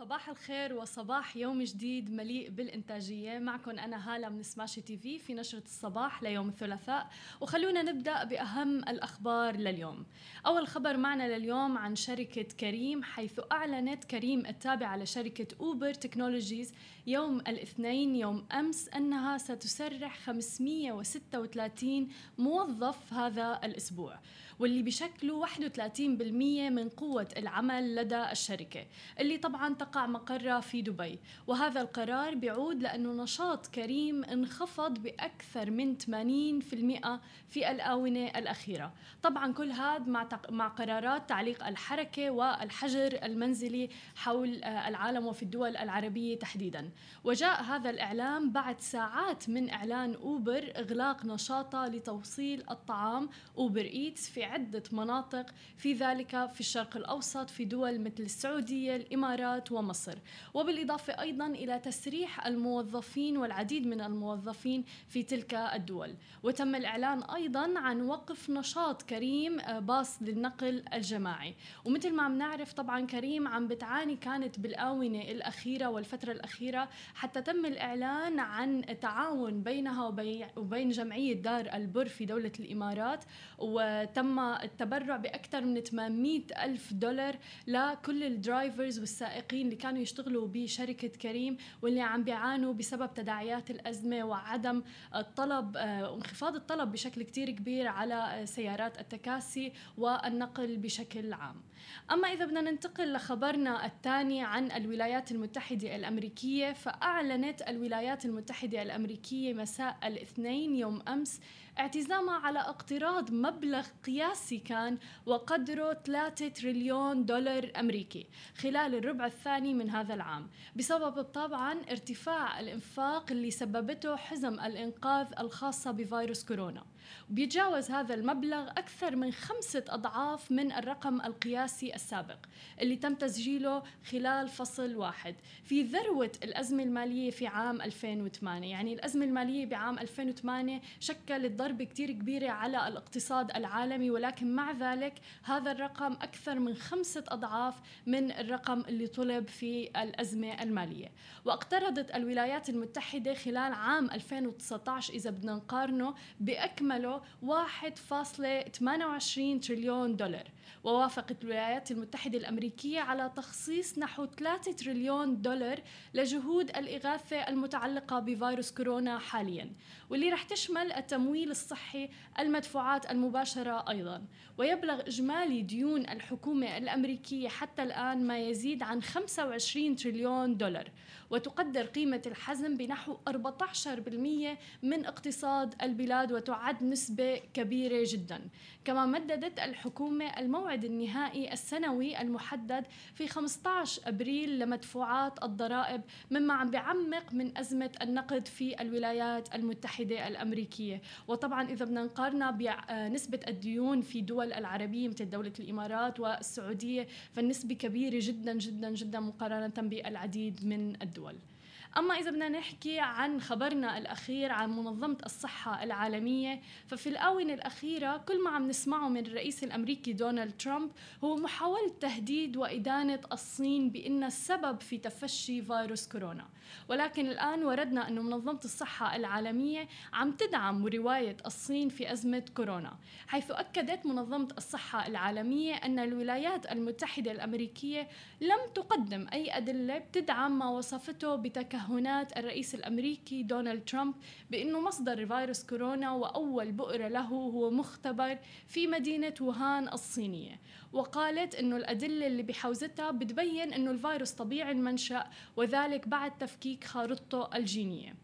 صباح الخير وصباح يوم جديد مليء بالإنتاجية. معكم أنا هالة من سماشي تي في في نشرة الصباح ليوم الثلاثاء. وخلونا نبدأ بأهم الأخبار لليوم. أول خبر معنا لليوم عن شركة كريم حيث أعلنت كريم التابعة لشركة أوبر تكنولوجيز يوم الاثنين يوم أمس أنها ستسرح 536 موظف هذا الأسبوع واللي بشكلوا 31% من قوة العمل لدى الشركة اللي طبعا تقع مقرها في دبي. وهذا القرار بيعود لأنه نشاط كريم انخفض بأكثر من 80% في الآونة الأخيرة. طبعا كل هذا مع, تق... مع قرارات تعليق الحركة والحجر المنزلي حول آه، العالم وفي الدول العربية تحديدا. وجاء هذا الإعلام بعد ساعات من إعلان أوبر إغلاق نشاطه لتوصيل الطعام أوبر إيتس في عدة مناطق في ذلك في الشرق الأوسط في دول مثل السعودية الإمارات ومصر. وبالإضافة أيضا إلى تسريح الموظفين والعديد من الموظفين في تلك الدول. وتم الإعلان أيضا عن وقف نشاط كريم آه، باص للنقل الجماعي. ومثل ما عم نعرف طبعا كريم عم بتعاني كانت بالآونة الأخيرة والفترة الأخيرة حتى تم الإعلان عن تعاون بينها وبين جمعية دار البر في دولة الإمارات. وتم التبرع بأكثر من 800 ألف دولار لكل الدرايفرز والسائقين اللي كانوا يشتغلوا بشركة كريم واللي عم بيعانوا بسبب تداعيات الأزمة وعدم الطلب آه، وانخفاض الطلب بشكل كتير كبير على سيارات التكاسي والنقل بشكل عام. أما إذا بدنا ننتقل لخبرنا الثاني عن الولايات المتحدة الأمريكية فأعلنت الولايات المتحدة الأمريكية مساء الاثنين يوم أمس اعتزامها على اقتراض مبلغ قياسي كان وقدره 3 تريليون دولار أمريكي خلال الربع الثاني من هذا العام. بسبب طبعا ارتفاع الإنفاق اللي سببته حزم الإنقاذ الخاصة بفيروس كورونا. وبيتجاوز هذا المبلغ أكثر من خمسة أضعاف من الرقم القياسي السابق اللي تم تسجيله خلال فصل واحد. في ذروة الأزمة المالية في عام 2008 يعني الأزمة المالية بعام 2008 شكلت ضربة كتير كبيرة على الاقتصاد العالمي ولكن مع ذلك هذا الرقم أكثر من خمسة أضعاف من الرقم اللي طلب في الأزمة المالية. واقترضت الولايات المتحدة خلال عام 2019 إذا بدنا نقارنه بأكمله 1.28 تريليون دولار. ووافقت الولايات المتحدة الأمريكية على تخصيص نحو 3 تريليون دولار لجهود الإغاثة المتعلقة بفيروس كورونا حاليا. واللي رح تشمل التمويل الصحي المدفوعات المباشرة أيضا. ويبلغ إجمالي ديون الحكومة الأمريكية حتى الآن ما يزيد عن 25 تريليون دولار. وتقدر قيمة الحزم بنحو 14% من اقتصاد البلاد وتعد نسبة كبيرة جدا. كما مددت الحكومة الموعد النهائي السنوي المحدد في 15 أبريل لمدفوعات الضرائب مما عم بيعمق من أزمة النقد في الولايات المتحدة الأمريكية. وطبعا إذا بدنا نقارنها بنسبة الديون في دول العربية مثل دولة الإمارات والسعودية فالنسبة كبيرة جدا جدا جدا مقارنة بالعديد من الدول. الدول. أما إذا بدنا نحكي عن خبرنا الأخير عن منظمة الصحة العالمية ففي الآونة الأخيرة كل ما عم نسمعه من الرئيس الأمريكي دونالد ترامب هو محاولة تهديد وإدانة الصين بأن السبب في تفشي فيروس كورونا. ولكن الآن وردنا أن منظمة الصحة العالمية عم تدعم رواية الصين في أزمة كورونا حيث أكدت منظمة الصحة العالمية أن الولايات المتحدة الأمريكية لم تقدم أي أدلة بتدعم ما وصفته بتكهنات الرئيس الأمريكي دونالد ترامب بأنه مصدر فيروس كورونا وأول بؤرة له هو مختبر في مدينة ووهان الصينية. وقالت أنه الأدلة اللي بحوزتها بتبين أنه الفيروس طبيعي المنشأ وذلك بعد تفكيك خارطته الجينية.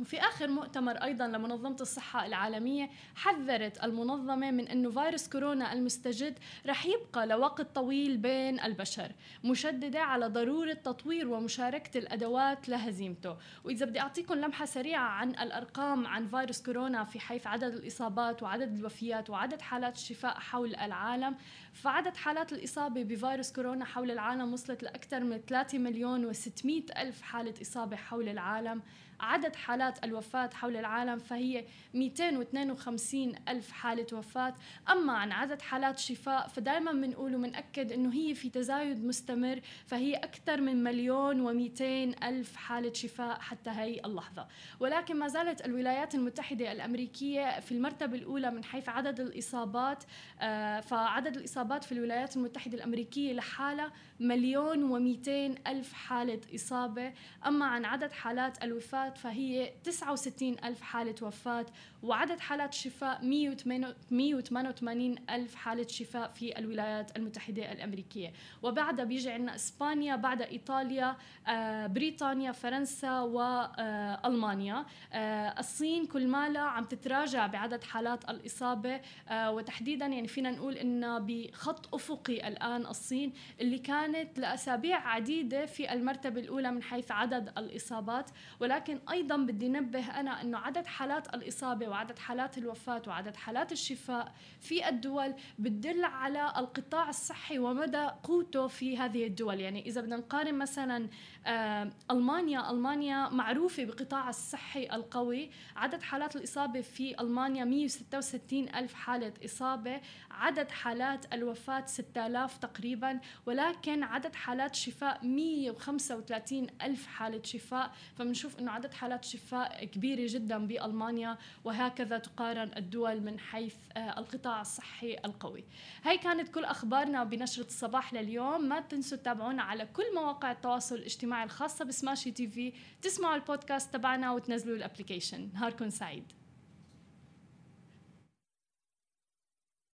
وفي آخر مؤتمر أيضا لمنظمة الصحة العالمية حذرت المنظمة من أنه فيروس كورونا المستجد رح يبقى لوقت طويل بين البشر مشددة على ضرورة تطوير ومشاركة الأدوات لهزيمته. وإذا بدي أعطيكم لمحة سريعة عن الأرقام عن فيروس كورونا في حيث عدد الإصابات وعدد الوفيات وعدد حالات الشفاء حول العالم فعدد حالات الإصابة بفيروس كورونا حول العالم وصلت لأكثر من 3 مليون و600 ألف حالة إصابة حول العالم. عدد حالات الوفاة حول العالم فهي 252 ألف حالة وفاة. أما عن عدد حالات شفاء فدائما بنقول وبنأكد أنه هي في تزايد مستمر فهي أكثر من مليون و200 ألف حالة شفاء حتى هي اللحظة. ولكن ما زالت الولايات المتحدة الأمريكية في المرتبة الأولى من حيث عدد الإصابات آه، فعدد الإصابات في الولايات المتحدة الأمريكية لحالها مليون ومئتين ألف حالة إصابة. أما عن عدد حالات الوفاة فهي 69 ألف حالة وفاة وعدد حالات الشفاء 188 ألف حالة شفاء في الولايات المتحدة الأمريكية. وبعدها بيجي عندنا إسبانيا بعد إيطاليا آه، بريطانيا فرنسا وألمانيا آه، الصين كل مالها عم تتراجع بعدد حالات الإصابة. آه، وتحديدا يعني فينا نقول إنها بخط أفقي الآن الصين اللي كانت لأسابيع عديدة في المرتبة الأولى من حيث عدد الإصابات. ولكن أيضا بدي نبه أنا أنه عدد حالات الإصابة وعدد حالات الوفاة وعدد حالات الشفاء في الدول بتدل على القطاع الصحي ومدى قوته في هذه الدول. يعني إذا بدنا نقارن مثلا آه، ألمانيا ألمانيا معروفة بقطاع الصحي القوي. عدد حالات الإصابة في ألمانيا 166 ألف حالة إصابة. عدد حالات الوفاة 6000 تقريبا. ولكن عدد حالات شفاء 135 ألف حالة شفاء. فبنشوف أنه عدد حالات شفاء كبيرة جدا بألمانيا وهكذا تقارن الدول من حيث آه، القطاع الصحي القوي. هاي كانت كل أخبارنا بنشرة الصباح لليوم. ما تنسوا تتابعونا على كل مواقع التواصل الاجتماعي الخاصة بسماشي TV. تسمعوا البودكاست تبعنا وتنزلوا ال application. نهاركم سعيد.